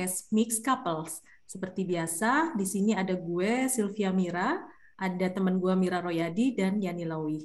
podcast Mix Couples. Seperti biasa, di sini ada gue Sylvia Mira, ada teman gue Mira Royadi dan Yani Lawi.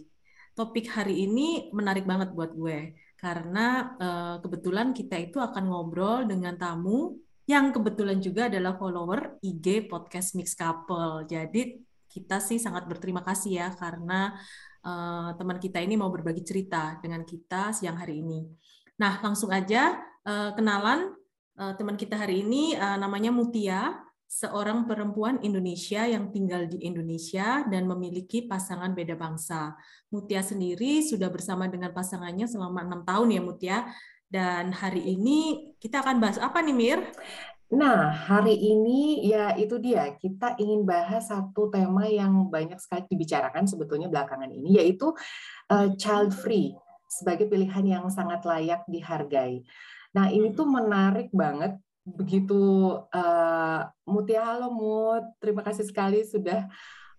Topik hari ini menarik banget buat gue karena uh, kebetulan kita itu akan ngobrol dengan tamu yang kebetulan juga adalah follower IG podcast Mix Couple. Jadi kita sih sangat berterima kasih ya karena uh, teman kita ini mau berbagi cerita dengan kita siang hari ini. Nah, langsung aja uh, kenalan teman kita hari ini uh, namanya Mutia, seorang perempuan Indonesia yang tinggal di Indonesia dan memiliki pasangan beda bangsa. Mutia sendiri sudah bersama dengan pasangannya selama enam tahun ya Mutia. Dan hari ini kita akan bahas apa nih Mir? Nah, hari ini ya itu dia, kita ingin bahas satu tema yang banyak sekali dibicarakan sebetulnya belakangan ini, yaitu uh, child free sebagai pilihan yang sangat layak dihargai. Nah, ini tuh menarik banget begitu uh, Mutia halo Mut, terima kasih sekali sudah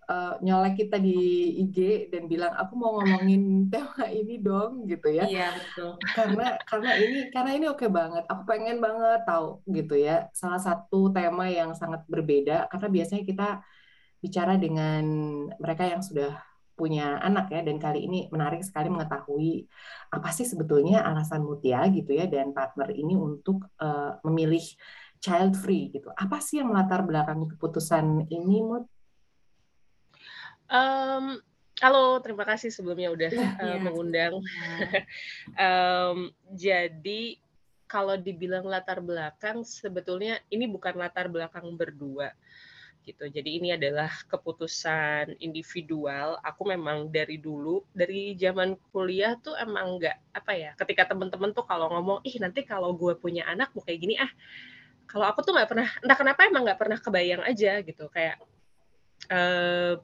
uh, nyolek kita di IG dan bilang aku mau ngomongin tema ini dong gitu ya. Iya betul. Karena karena ini karena ini oke okay banget. Aku pengen banget tahu gitu ya. Salah satu tema yang sangat berbeda karena biasanya kita bicara dengan mereka yang sudah punya anak ya dan kali ini menarik sekali mengetahui apa sih sebetulnya alasan Mutia gitu ya dan partner ini untuk uh, memilih child free gitu. Apa sih yang melatar belakangi keputusan ini Mut? Um, halo, terima kasih sebelumnya udah uh, mengundang. um, jadi kalau dibilang latar belakang, sebetulnya ini bukan latar belakang berdua gitu. Jadi ini adalah keputusan individual. Aku memang dari dulu, dari zaman kuliah tuh emang nggak apa ya. Ketika temen-temen tuh kalau ngomong, ih nanti kalau gue punya anak mau kayak gini ah. Kalau aku tuh nggak pernah, entah kenapa emang nggak pernah kebayang aja gitu. Kayak uh,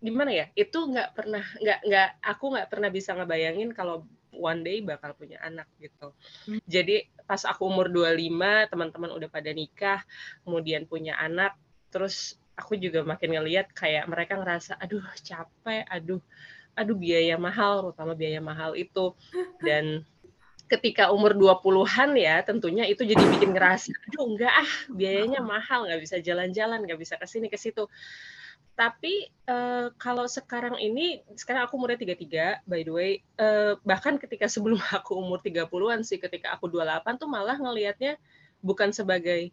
gimana ya itu nggak pernah nggak nggak aku nggak pernah bisa ngebayangin kalau one day bakal punya anak gitu. Hmm. Jadi pas aku umur 25, teman-teman udah pada nikah, kemudian punya anak, terus aku juga makin ngeliat kayak mereka ngerasa aduh capek, aduh aduh biaya mahal, terutama biaya mahal itu. Dan ketika umur 20-an ya tentunya itu jadi bikin ngerasa aduh enggak ah biayanya mahal nggak bisa jalan-jalan nggak bisa ke sini ke situ tapi uh, kalau sekarang ini sekarang aku umurnya 33 by the way uh, bahkan ketika sebelum aku umur 30-an sih ketika aku 28 tuh malah ngelihatnya bukan sebagai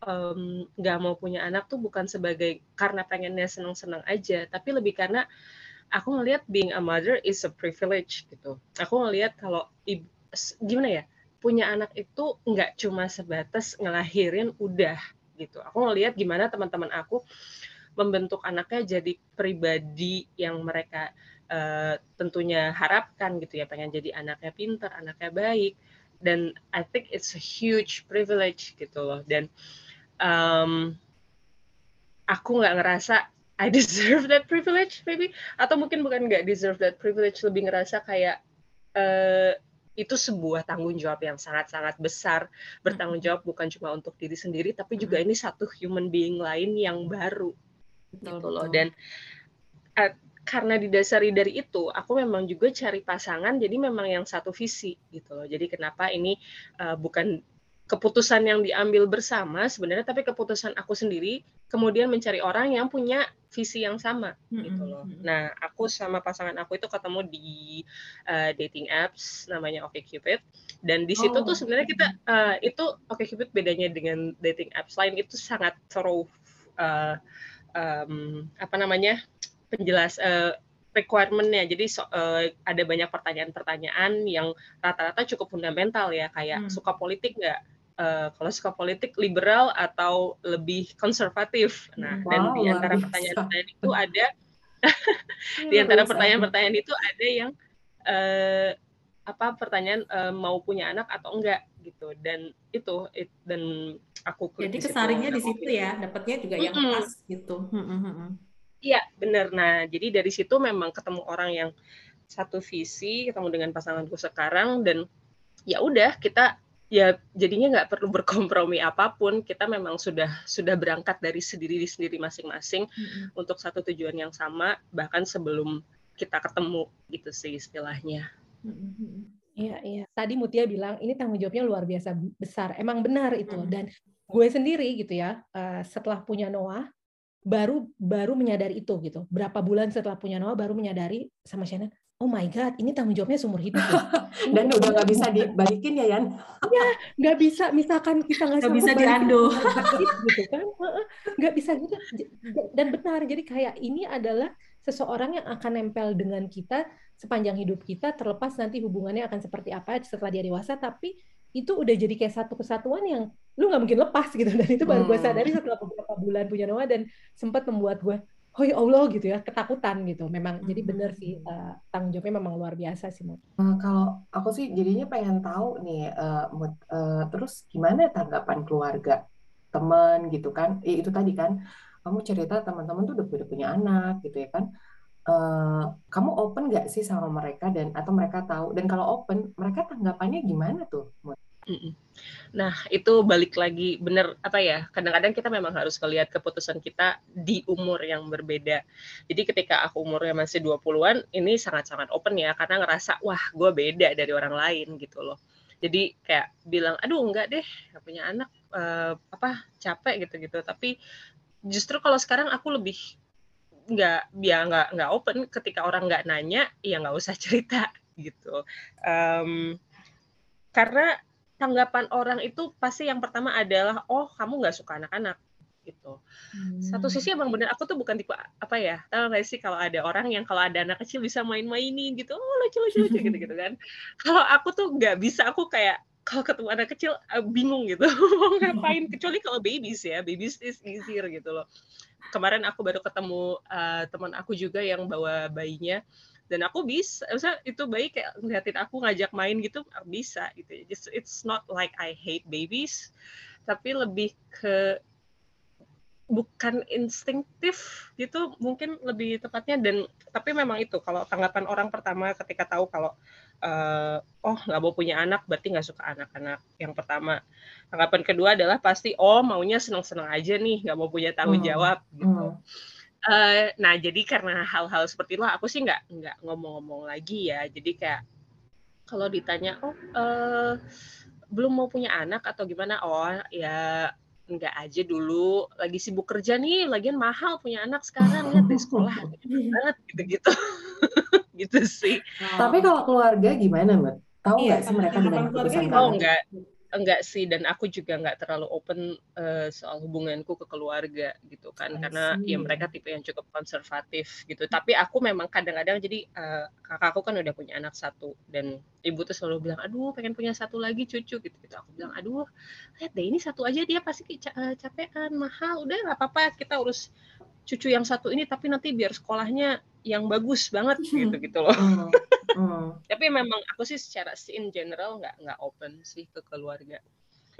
nggak um, mau punya anak tuh bukan sebagai karena pengennya senang-senang aja tapi lebih karena aku ngelihat being a mother is a privilege gitu. Aku ngelihat kalau ibu gimana ya punya anak itu nggak cuma sebatas ngelahirin udah gitu. Aku ngelihat gimana teman-teman aku membentuk anaknya jadi pribadi yang mereka uh, tentunya harapkan gitu ya. Pengen jadi anaknya pintar anaknya baik dan I think it's a huge privilege gitu loh. Dan um, aku nggak ngerasa I deserve that privilege maybe. Atau mungkin bukan nggak deserve that privilege lebih ngerasa kayak uh, itu sebuah tanggung jawab yang sangat-sangat besar. Bertanggung jawab bukan cuma untuk diri sendiri tapi juga ini satu human being lain yang baru. Betul, gitu loh. dan uh, karena didasari dari itu aku memang juga cari pasangan jadi memang yang satu visi gitu loh. Jadi kenapa ini uh, bukan keputusan yang diambil bersama sebenarnya tapi keputusan aku sendiri kemudian mencari orang yang punya visi yang sama mm-hmm. gitu loh. Nah, aku sama pasangan aku itu ketemu di uh, dating apps namanya OkCupid dan di situ oh. tuh sebenarnya kita uh, itu OkCupid bedanya dengan dating apps lain itu sangat thorough uh, um, apa namanya penjelas uh, requirementnya jadi so, uh, ada banyak pertanyaan-pertanyaan yang rata-rata cukup fundamental ya kayak hmm. suka politik nggak uh, kalau suka politik liberal atau lebih konservatif. Nah wow, dan di antara pertanyaan-pertanyaan itu ada di antara pertanyaan-pertanyaan itu ada yang uh, apa pertanyaan uh, mau punya anak atau enggak gitu. Dan itu it, dan aku jadi kesaringnya di situ ya dapatnya juga mm -hmm. yang pas gitu iya benar nah jadi dari situ memang ketemu orang yang satu visi ketemu dengan pasanganku sekarang dan ya udah kita ya jadinya nggak perlu berkompromi apa pun kita memang sudah sudah berangkat dari sendiri sendiri masing-masing mm -hmm. untuk satu tujuan yang sama bahkan sebelum kita ketemu gitu sih istilahnya. Mm -hmm. Iya, iya. Tadi Mutia bilang ini tanggung jawabnya luar biasa besar. Emang benar itu. Hmm. Dan gue sendiri gitu ya uh, setelah punya Noah baru baru menyadari itu gitu berapa bulan setelah punya Noah baru menyadari sama Shannon oh my god ini tanggung jawabnya seumur hidup dan udah nggak bisa dibalikin ya Yan? Ya nggak bisa misalkan kita nggak bisa diando gitu kan. Nggak bisa gitu dan benar jadi kayak ini adalah seseorang yang akan nempel dengan kita sepanjang hidup kita terlepas nanti hubungannya akan seperti apa setelah dia dewasa tapi itu udah jadi kayak satu kesatuan yang lu nggak mungkin lepas gitu. Dan itu baru gue hmm. sadari setelah beberapa bulan punya Noah dan sempat membuat gue oh ya Allah gitu ya ketakutan gitu. Memang jadi bener sih uh, tanggung jawabnya memang luar biasa sih Mut. Uh, kalau aku sih jadinya pengen tahu nih uh, Mut, uh, terus gimana tanggapan keluarga? Teman gitu kan? Eh, itu tadi kan kamu cerita teman-teman tuh udah, udah punya anak gitu ya kan? Uh, kamu open nggak sih sama mereka dan atau mereka tahu? Dan kalau open mereka tanggapannya gimana tuh Mut? Nah, itu balik lagi bener apa ya? Kadang-kadang kita memang harus melihat keputusan kita di umur yang berbeda. Jadi ketika aku umurnya masih 20-an, ini sangat-sangat open ya karena ngerasa wah, gue beda dari orang lain gitu loh. Jadi kayak bilang, aduh enggak deh, gak punya anak uh, apa capek gitu-gitu. Tapi justru kalau sekarang aku lebih nggak ya nggak nggak open ketika orang nggak nanya ya nggak usah cerita gitu um, karena tanggapan orang itu pasti yang pertama adalah oh kamu nggak suka anak-anak gitu. Hmm. Satu sisi emang bener aku tuh bukan tipe apa ya, tahu nggak sih kalau ada orang yang kalau ada anak kecil bisa main-mainin gitu, oh lucu lucu lucu gitu gitu kan. Kalau aku tuh nggak bisa, aku kayak kalau ketemu anak kecil uh, bingung gitu mau ngapain kecuali kalau babies ya, babies is easier gitu loh. Kemarin aku baru ketemu uh, teman aku juga yang bawa bayinya dan aku bisa maksudnya itu baik kayak ngeliatin aku ngajak main gitu bisa gitu. Just, it's not like I hate babies tapi lebih ke bukan instinktif gitu mungkin lebih tepatnya. Dan tapi memang itu kalau tanggapan orang pertama ketika tahu kalau uh, oh nggak mau punya anak berarti nggak suka anak-anak yang pertama. Tanggapan kedua adalah pasti oh maunya seneng-seneng aja nih nggak mau punya tanggung hmm. jawab gitu. Hmm Uh, nah jadi karena hal-hal seperti itu aku sih nggak nggak ngomong-ngomong lagi ya. Jadi kayak kalau ditanya oh uh, belum mau punya anak atau gimana? Oh ya nggak aja dulu. Lagi sibuk kerja nih lagian mahal punya anak sekarang. Lihat di sekolah banget gitu-gitu. Gitu sih. Tapi kalau keluarga gimana mbak? Tahu iya, nggak iya, sih mereka dengan keputusan oh enggak enggak sih dan aku juga enggak terlalu open uh, soal hubunganku ke keluarga gitu kan. Karena ya mereka tipe yang cukup konservatif gitu. Tapi aku memang kadang-kadang jadi uh, kakakku kan udah punya anak satu dan ibu tuh selalu bilang aduh pengen punya satu lagi cucu gitu gitu. Aku bilang aduh lihat deh ini satu aja dia pasti uh, capean mahal. Udah nggak apa-apa kita urus cucu yang satu ini tapi nanti biar sekolahnya yang bagus banget gitu gitu loh. Mm, mm. Tapi memang aku sih secara in general nggak nggak open sih ke keluarga.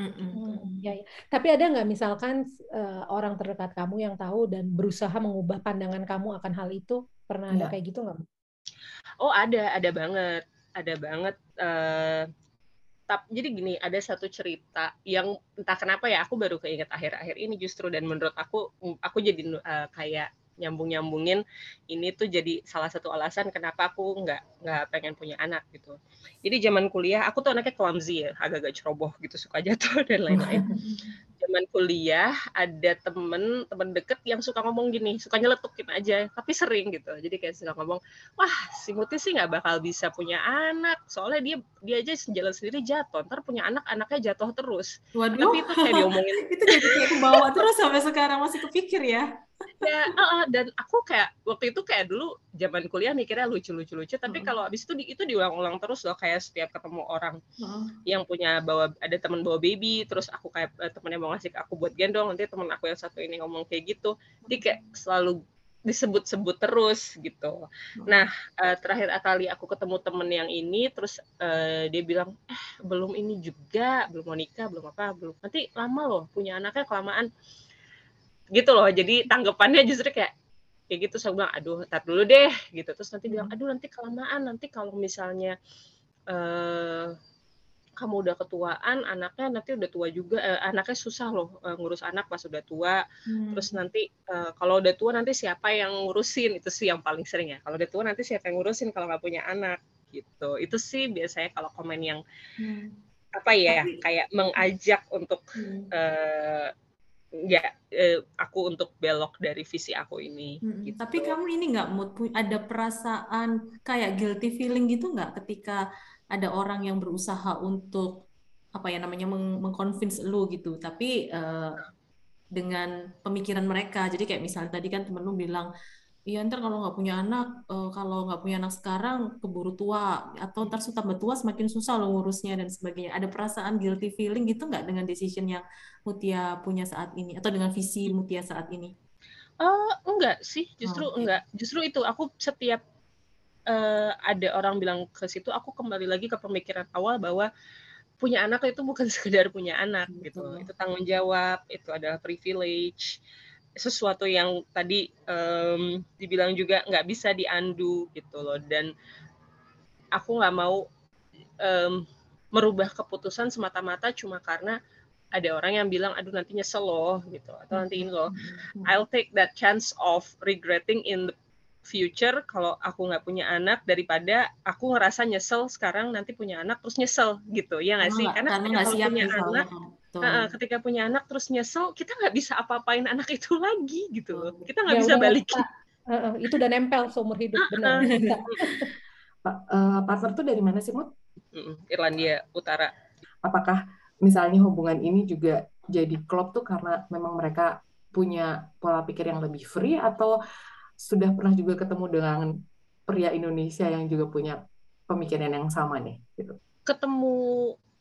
Hmm, ya, ya. Tapi ada nggak misalkan uh, orang terdekat kamu yang tahu dan berusaha mengubah pandangan kamu akan hal itu? Pernah ada ya. kayak gitu nggak? Oh ada, ada banget, ada banget. Uh, tap, jadi gini, ada satu cerita yang entah kenapa ya aku baru keinget akhir-akhir ini justru dan menurut aku, aku jadi uh, kayak nyambung-nyambungin ini tuh jadi salah satu alasan kenapa aku nggak nggak pengen punya anak gitu. Jadi zaman kuliah aku tuh anaknya clumsy ya, agak-agak ceroboh gitu, suka jatuh dan lain-lain. Zaman kuliah ada temen temen deket yang suka ngomong gini, suka nyeletukin aja, tapi sering gitu. Jadi kayak suka ngomong, wah si Muti sih nggak bakal bisa punya anak, soalnya dia dia aja jalan sendiri jatuh, ntar punya anak anaknya jatuh terus. Waduh. Tapi itu kayak diomongin. itu jadi kayak bawa terus sampai sekarang masih kepikir ya ya uh, dan aku kayak waktu itu kayak dulu zaman kuliah mikirnya lucu-lucu lucu tapi hmm. kalau abis itu di, itu diulang-ulang terus loh kayak setiap ketemu orang hmm. yang punya bawa ada teman bawa baby terus aku kayak uh, temennya mau ngasih ke aku buat gendong nanti temen aku yang satu ini ngomong kayak gitu jadi kayak selalu disebut-sebut terus gitu. Nah uh, terakhir Atali aku ketemu temen yang ini, terus uh, dia bilang, eh belum ini juga, belum mau nikah, belum apa, belum nanti lama loh punya anaknya kelamaan gitu loh jadi tanggapannya justru kayak kayak gitu saya bilang aduh tar dulu deh gitu terus nanti bilang hmm. aduh nanti kelamaan nanti kalau misalnya uh, kamu udah ketuaan anaknya nanti udah tua juga uh, anaknya susah loh uh, ngurus anak pas udah tua hmm. terus nanti uh, kalau udah tua nanti siapa yang ngurusin itu sih yang paling sering ya kalau udah tua nanti siapa yang ngurusin kalau nggak punya anak gitu itu sih biasanya kalau komen yang hmm apa ya Tapi, kayak mengajak untuk hmm. uh, ya uh, aku untuk belok dari visi aku ini. Hmm. Gitu. Tapi kamu ini nggak mood ada perasaan kayak guilty feeling gitu nggak ketika ada orang yang berusaha untuk apa ya namanya meng mengconvince lu gitu, tapi uh, dengan pemikiran mereka. Jadi kayak misalnya tadi kan temen lu bilang Iya ntar kalau nggak punya anak, uh, kalau nggak punya anak sekarang keburu tua atau ntar tambah tua semakin susah lo ngurusnya dan sebagainya. Ada perasaan guilty feeling gitu nggak dengan decision yang Mutia punya saat ini atau dengan visi Mutia saat ini? Uh, enggak sih, justru oh, okay. enggak. Justru itu aku setiap uh, ada orang bilang ke situ, aku kembali lagi ke pemikiran awal bahwa punya anak itu bukan sekedar punya anak gitu, itu tanggung jawab, itu adalah privilege. Sesuatu yang tadi um, dibilang juga nggak bisa diandu gitu loh. Dan aku nggak mau um, merubah keputusan semata-mata cuma karena ada orang yang bilang aduh nanti nyesel loh gitu. Atau nanti ini loh I'll take that chance of regretting in the future kalau aku nggak punya anak daripada aku ngerasa nyesel sekarang nanti punya anak terus nyesel gitu ya nggak sih karena, karena kalau punya anak Uh, ketika punya anak terus nyesel, kita nggak bisa apa-apain anak itu lagi gitu loh. Kita nggak ya, bisa balikin. Uh, uh, itu udah nempel seumur hidup, benar. Pak, uh, partner tuh dari mana sih, Mut? Irlandia Utara. Apakah misalnya hubungan ini juga jadi klop tuh karena memang mereka punya pola pikir yang lebih free atau sudah pernah juga ketemu dengan pria Indonesia yang juga punya pemikiran yang sama nih gitu. Ketemu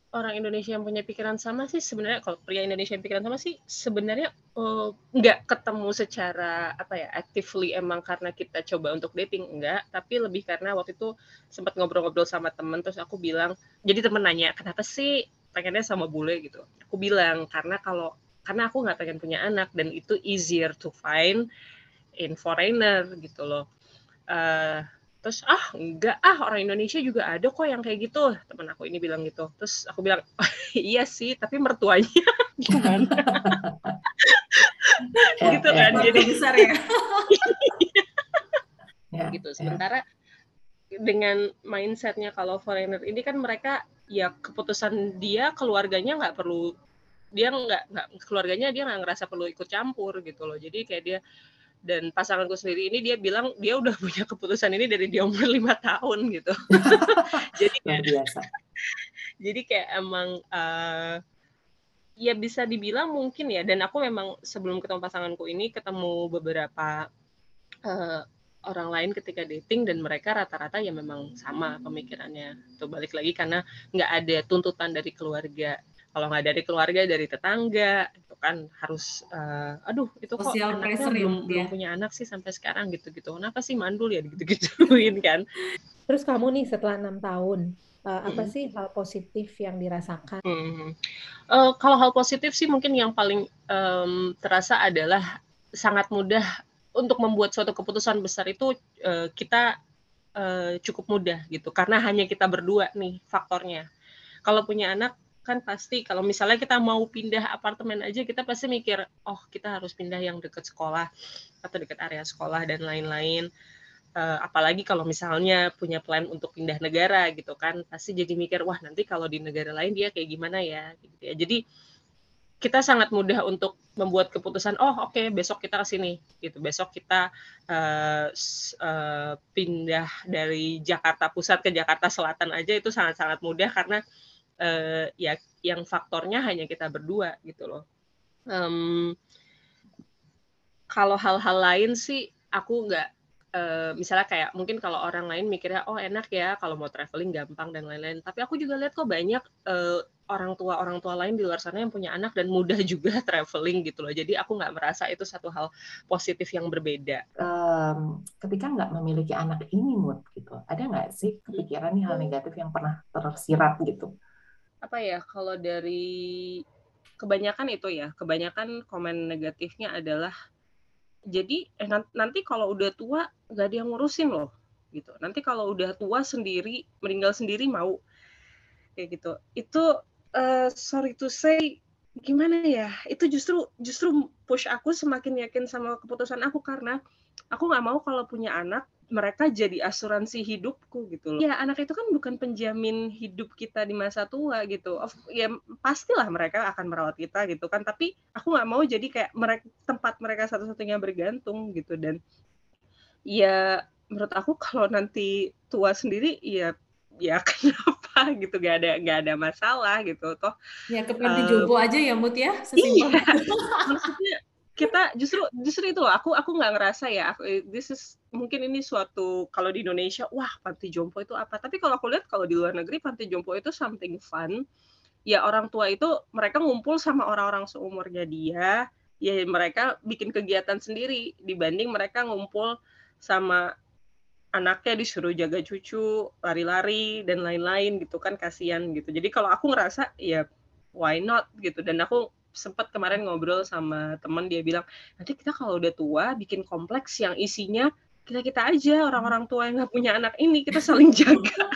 orang Indonesia yang punya pikiran sama sih sebenarnya kalau pria Indonesia yang pikiran sama sih sebenarnya uh, nggak ketemu secara apa ya actively emang karena kita coba untuk dating enggak tapi lebih karena waktu itu sempat ngobrol-ngobrol sama temen terus aku bilang jadi temen nanya kenapa sih pengennya sama bule? Gitu. Aku bilang karena kalau karena aku nggak pengen punya anak dan itu easier to find in foreigner gitu loh. Uh, terus ah enggak. Ah orang Indonesia juga ada kok yang kayak gitu. Teman aku ini bilang gitu. Terus aku bilang oh, iya sih tapi mertuanya. Gimana? Gitu kan ya, jadi besar ya. Ya gitu. ya. sementara ya. dengan mindsetnya kalau foreigner ini kan mereka ya keputusan dia keluarganya nggak perlu dia nggak nggak keluarganya dia nggak ngerasa perlu ikut campur gitu loh. Jadi kayak dia dan pasanganku sendiri ini dia bilang dia udah punya keputusan ini dari dia umur lima tahun gitu. Jadi kayak, biasa. Jadi kayak emang uh, ya bisa dibilang mungkin ya. Dan aku memang sebelum ketemu pasanganku ini ketemu beberapa uh, orang lain ketika dating dan mereka rata-rata ya memang sama pemikirannya. Tuh balik lagi karena nggak ada tuntutan dari keluarga kalau nggak dari keluarga dari tetangga itu kan harus uh, aduh itu kok Social anaknya belum ya. belum punya anak sih sampai sekarang gitu gitu kenapa sih mandul ya gitu gituin kan terus kamu nih setelah enam tahun uh, apa hmm. sih hal positif yang dirasakan hmm. uh, kalau hal positif sih mungkin yang paling um, terasa adalah sangat mudah untuk membuat suatu keputusan besar itu uh, kita uh, cukup mudah gitu karena hanya kita berdua nih faktornya kalau punya anak kan pasti kalau misalnya kita mau pindah apartemen aja kita pasti mikir oh kita harus pindah yang dekat sekolah atau dekat area sekolah dan lain-lain. Uh, apalagi kalau misalnya punya plan untuk pindah negara gitu kan pasti jadi mikir wah nanti kalau di negara lain dia kayak gimana ya? Gitu ya. Jadi kita sangat mudah untuk membuat keputusan oh oke okay, besok kita ke sini gitu. Besok kita uh, uh, pindah dari Jakarta Pusat ke Jakarta Selatan aja itu sangat-sangat mudah karena ya yang faktornya hanya kita berdua gitu loh. Um, kalau hal-hal lain sih aku nggak uh, misalnya kayak mungkin kalau orang lain mikirnya oh enak ya kalau mau traveling gampang dan lain-lain. Tapi aku juga lihat kok banyak uh, orang tua orang tua lain di luar sana yang punya anak dan mudah juga traveling gitu loh. Jadi aku nggak merasa itu satu hal positif yang berbeda. Um, ketika nggak memiliki anak ini mood gitu, ada nggak sih kepikiran nih hal negatif yang pernah tersirat gitu? Apa ya kalau dari kebanyakan itu ya kebanyakan komen negatifnya adalah jadi eh, nanti kalau udah tua nggak ada yang ngurusin loh gitu. Nanti kalau udah tua sendiri meninggal sendiri mau. Kayak gitu. Itu uh, sorry to say gimana ya itu justru justru push aku semakin yakin sama keputusan aku karena aku nggak mau kalau punya anak mereka jadi asuransi hidupku gitu loh. Ya anak itu kan bukan penjamin hidup kita di masa tua gitu. Of, ya pastilah mereka akan merawat kita gitu kan. Tapi aku nggak mau jadi kayak mereka tempat mereka satu-satunya bergantung gitu dan ya menurut aku kalau nanti tua sendiri ya ya kenapa gitu gak ada gak ada masalah gitu toh ya ke panti um, jompo aja ya mut ya iya maksudnya kita justru justru itu loh aku aku nggak ngerasa ya aku, this is mungkin ini suatu kalau di Indonesia wah panti jompo itu apa? Tapi kalau aku lihat kalau di luar negeri panti jompo itu something fun. Ya orang tua itu mereka ngumpul sama orang-orang seumurnya dia. Ya mereka bikin kegiatan sendiri. Dibanding mereka ngumpul sama anaknya disuruh jaga cucu lari-lari dan lain-lain gitu kan kasihan gitu. Jadi kalau aku ngerasa ya why not gitu. Dan aku sempat kemarin ngobrol sama teman dia bilang nanti kita kalau udah tua bikin kompleks yang isinya kita kita aja orang-orang tua yang nggak punya anak ini kita saling jaga.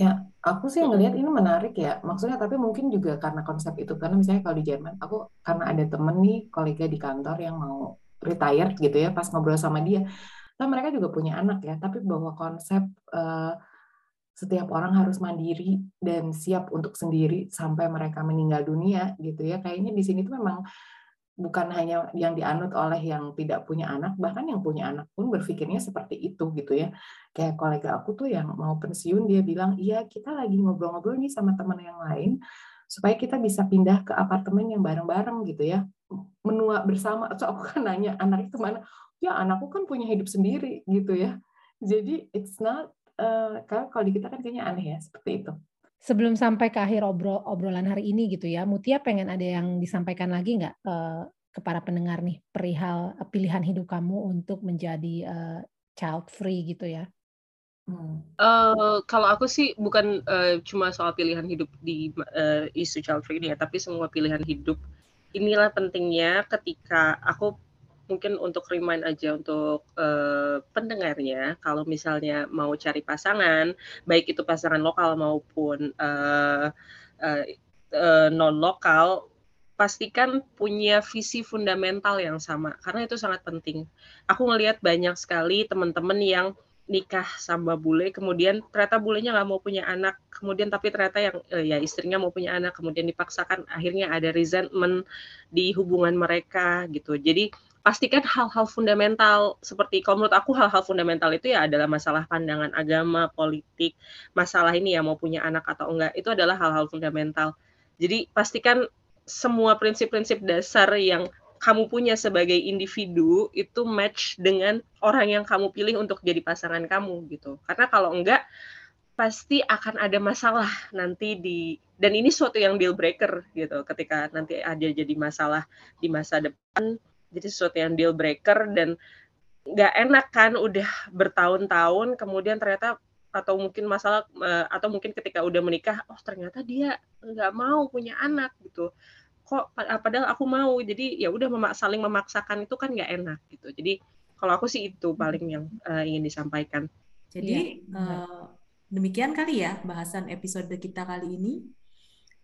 Ya aku sih ngelihat ini menarik ya. Maksudnya tapi mungkin juga karena konsep itu karena misalnya kalau di Jerman aku karena ada temen nih kolega di kantor yang mau retired gitu ya pas ngobrol sama dia Nah, mereka juga punya anak ya, tapi bahwa konsep uh, setiap orang harus mandiri dan siap untuk sendiri sampai mereka meninggal dunia gitu ya. Kayaknya di sini tuh memang bukan hanya yang dianut oleh yang tidak punya anak, bahkan yang punya anak pun berpikirnya seperti itu gitu ya. Kayak kolega aku tuh yang mau pensiun dia bilang, "Iya, kita lagi ngobrol-ngobrol nih sama teman yang lain supaya kita bisa pindah ke apartemen yang bareng-bareng gitu ya. Menua bersama." So aku kan nanya, "Anak itu mana?" "Ya, anakku kan punya hidup sendiri." gitu ya. Jadi it's not uh, kalau di kita kan kayaknya aneh ya seperti itu. Sebelum sampai ke akhir obrol obrolan hari ini gitu ya, Mutia pengen ada yang disampaikan lagi nggak uh, ke para pendengar nih perihal uh, pilihan hidup kamu untuk menjadi uh, child free gitu ya? Hmm. Uh, kalau aku sih bukan uh, cuma soal pilihan hidup di uh, isu child free ini ya, tapi semua pilihan hidup inilah pentingnya ketika aku mungkin untuk remind aja untuk uh, pendengarnya kalau misalnya mau cari pasangan baik itu pasangan lokal maupun uh, uh, uh, non lokal pastikan punya visi fundamental yang sama karena itu sangat penting. Aku ngelihat banyak sekali teman-teman yang nikah sama bule kemudian ternyata bulenya nggak mau punya anak kemudian tapi ternyata yang eh, ya istrinya mau punya anak kemudian dipaksakan akhirnya ada resentment di hubungan mereka gitu. Jadi pastikan hal-hal fundamental seperti kalau menurut aku hal-hal fundamental itu ya adalah masalah pandangan agama, politik, masalah ini ya mau punya anak atau enggak itu adalah hal-hal fundamental. Jadi pastikan semua prinsip-prinsip dasar yang kamu punya sebagai individu itu match dengan orang yang kamu pilih untuk jadi pasangan kamu gitu. Karena kalau enggak pasti akan ada masalah nanti di dan ini suatu yang deal breaker gitu ketika nanti ada jadi masalah di masa depan jadi sesuatu yang deal breaker dan nggak enak kan udah bertahun-tahun kemudian ternyata atau mungkin masalah eh, atau mungkin ketika udah menikah oh ternyata dia nggak mau punya anak gitu. Kok padahal aku mau. Jadi ya udah memak saling memaksakan itu kan nggak enak gitu. Jadi kalau aku sih itu paling yang uh, ingin disampaikan. Jadi ya, uh, demikian kali ya bahasan episode kita kali ini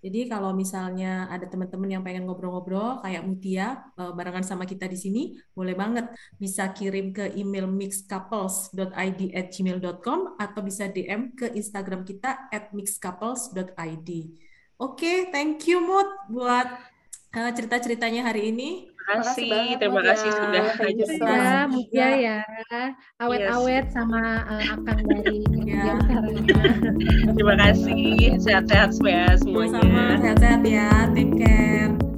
jadi kalau misalnya ada teman-teman yang pengen ngobrol-ngobrol kayak Mutia uh, barengan sama kita di sini, boleh banget bisa kirim ke email mixcouples.id@gmail.com atau bisa DM ke Instagram kita @mixcouples.id. Oke, okay, thank you Mut buat uh, cerita-ceritanya hari ini kasih, terima kasih sudah hadir. Ya, Mutia ya, awet-awet yes. sama uh, Akang dari ya. terima kasih, sehat-sehat ya semuanya. Sama, sehat-sehat ya, take care.